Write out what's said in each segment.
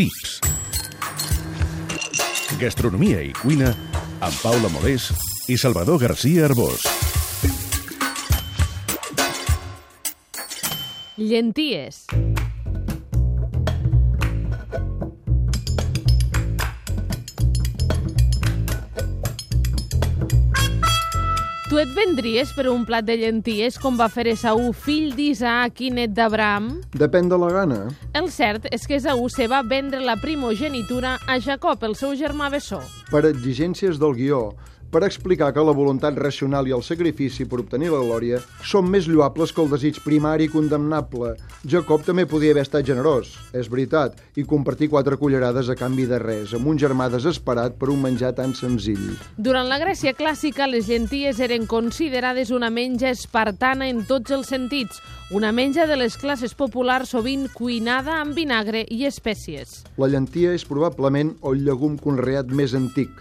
Tips. Gastronomia i cuina amb Paula Molés i Salvador García Arbós. Llenties. Tu et vendries per un plat de llenties com va fer Esaú, fill d'Isaac i net d'Abraham? Depèn de la gana. El cert és que Esaú se va vendre la primogenitura a Jacob, el seu germà bessó. Per exigències del guió, per explicar que la voluntat racional i el sacrifici per obtenir la glòria són més lloables que el desig primari i condemnable. Jacob també podia haver estat generós, és veritat, i compartir quatre cullerades a canvi de res, amb un germà desesperat per un menjar tan senzill. Durant la Grècia clàssica, les llenties eren considerades una menja espartana en tots els sentits, una menja de les classes populars sovint cuinada amb vinagre i espècies. La llentia és probablement el llegum conreat més antic,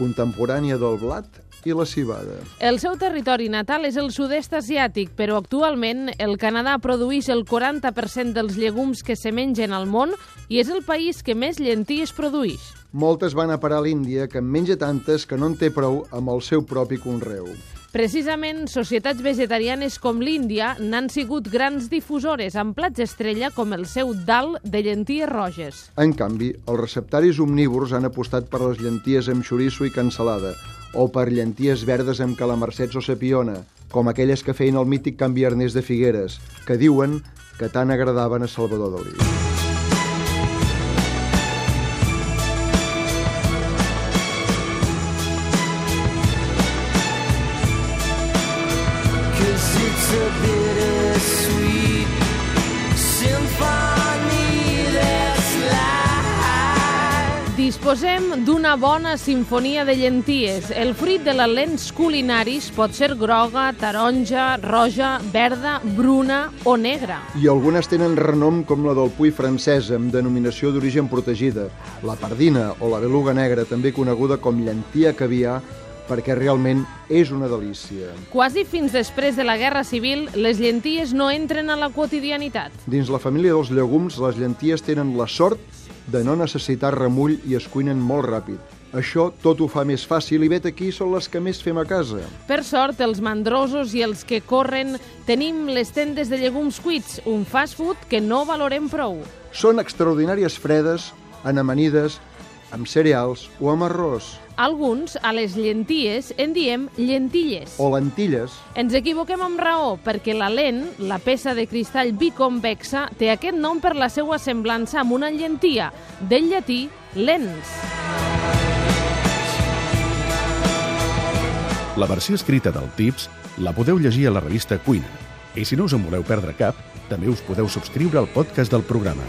contemporània del blat i la cibada. El seu territori natal és el sud-est asiàtic, però actualment el Canadà produeix el 40% dels llegums que se mengen al món i és el país que més llenties produeix. Moltes van a parar a l'Índia, que en menja tantes que no en té prou amb el seu propi conreu. Precisament, societats vegetarianes com l'Índia n'han sigut grans difusores amb plats estrella com el seu dal de llenties roges. En canvi, els receptaris omnívors han apostat per les llenties amb xoriço i cansalada, o per llenties verdes amb calamarsets o sapiona, com aquelles que feien el mític canvi Ernest de Figueres, que diuen que tant agradaven a Salvador Dalí. Disposem d'una bona sinfonia de llenties. El fruit de la lents culinaris pot ser groga, taronja, roja, verda, bruna o negra. I algunes tenen renom com la del Puy francesa, amb denominació d'origen protegida, la pardina o la beluga negra, també coneguda com llentia caviar, perquè realment és una delícia. Quasi fins després de la Guerra Civil, les llenties no entren a la quotidianitat. Dins la família dels llegums, les llenties tenen la sort de no necessitar remull i es cuinen molt ràpid. Això tot ho fa més fàcil i vet aquí són les que més fem a casa. Per sort, els mandrosos i els que corren tenim les tendes de llegums cuits, un fast food que no valorem prou. Són extraordinàries fredes, en amanides, amb cereals o amb arròs. Alguns, a les llenties, en diem lentilles. O lentilles. Ens equivoquem amb raó, perquè la lent, la peça de cristall biconvexa, té aquest nom per la seva semblança amb una llentia, del llatí lens. La versió escrita del Tips la podeu llegir a la revista Cuina. I si no us en voleu perdre cap, també us podeu subscriure al podcast del programa.